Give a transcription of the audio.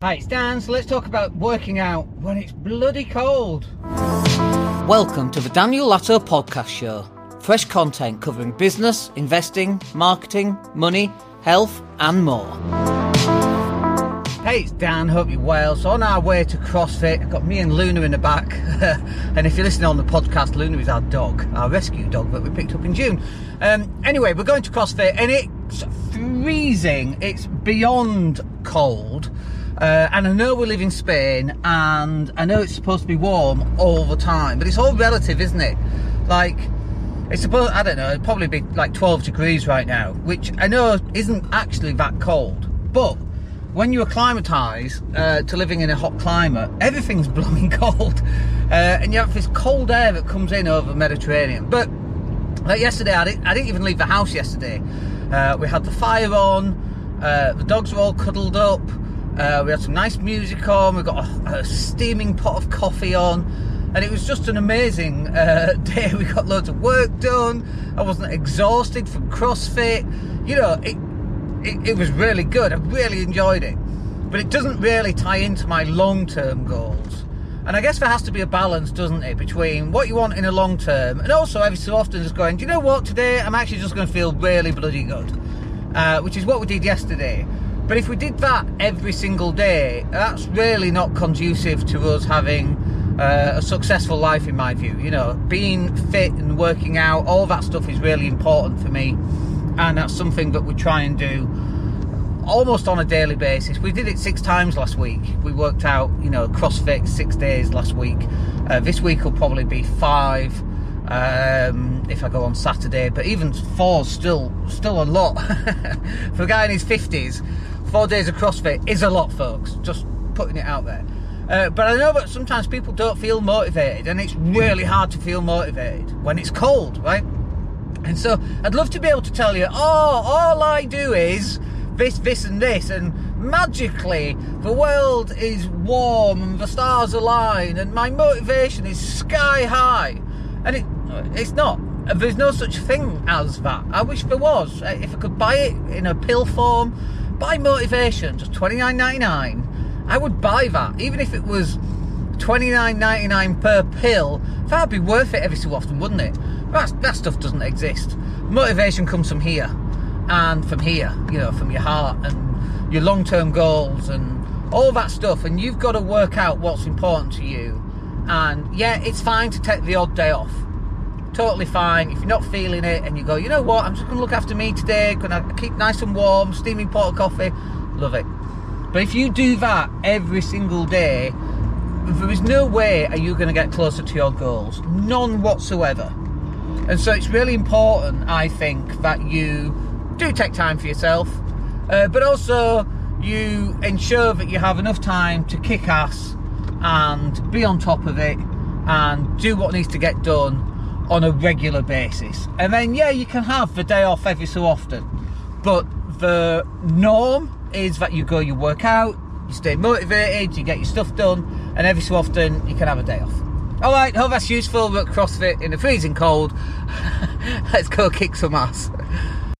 Hi, it's Dan, so let's talk about working out when it's bloody cold. Welcome to the Daniel Latto Podcast Show. Fresh content covering business, investing, marketing, money, health, and more. Hey, it's Dan, hope you're well. So, on our way to CrossFit, I've got me and Luna in the back. and if you're listening on the podcast, Luna is our dog, our rescue dog that we picked up in June. Um, anyway, we're going to CrossFit, and it's freezing, it's beyond cold. Uh, and I know we live in Spain, and I know it's supposed to be warm all the time, but it's all relative, isn't it? Like, it's supposed, I don't know, it'd probably be like 12 degrees right now, which I know isn't actually that cold. But when you acclimatise uh, to living in a hot climate, everything's blooming cold. Uh, and you have this cold air that comes in over the Mediterranean. But like yesterday, I didn't, I didn't even leave the house yesterday. Uh, we had the fire on, uh, the dogs were all cuddled up. Uh, we had some nice music on. We got a, a, steaming pot of coffee on, and it was just an amazing uh, day. We got loads of work done. I wasn't exhausted from CrossFit. You know, it, it, it was really good. I really enjoyed it, but it doesn't really tie into my long-term goals. And I guess there has to be a balance, doesn't it, between what you want in a long term and also every so often just going, do you know what, today I'm actually just going to feel really bloody good. Uh, which is what we did yesterday. But if we did that every single day, that's really not conducive to us having uh, a successful life, in my view. You know, being fit and working out, all that stuff is really important for me, and that's something that we try and do almost on a daily basis. We did it six times last week. We worked out, you know, CrossFit six days last week. Uh, this week will probably be five. Um, if I go on Saturday, but even four still still a lot for a guy in his fifties four days of CrossFit is a lot, folks. Just putting it out there. Uh, but I know that sometimes people don't feel motivated, and it's really hard to feel motivated when it's cold, right? And so I'd love to be able to tell you, oh, all I do is this, this, and this, and magically the world is warm and the stars align, and my motivation is sky high. And it, it's not. There's no such thing as that. I wish there was. If I could buy it in a pill form, buy motivation, just twenty nine ninety nine. I would buy that, even if it was twenty nine ninety nine per pill. That'd be worth it every so often, wouldn't it? That, that stuff doesn't exist. Motivation comes from here and from here, you know, from your heart and your long term goals and all that stuff. And you've got to work out what's important to you. And yeah, it's fine to take the odd day off totally fine. If you're not feeling it and you go, you know what, I'm just going to look after me today, going to keep nice and warm, steaming pot of coffee, love it. But if you do that every single day, there is no way are you going to get closer to your goals. None whatsoever. And so it's really important, I think, that you do take time for yourself, uh, but also you ensure that you have enough time to kick ass and be on top of it and do what needs to get done on a regular basis. And then, yeah, you can have the day off every so often, but the norm is that you go, you work out, you stay motivated, you get your stuff done, and every so often you can have a day off. All right, hope that's useful. But CrossFit in the freezing cold. Let's go kick some ass.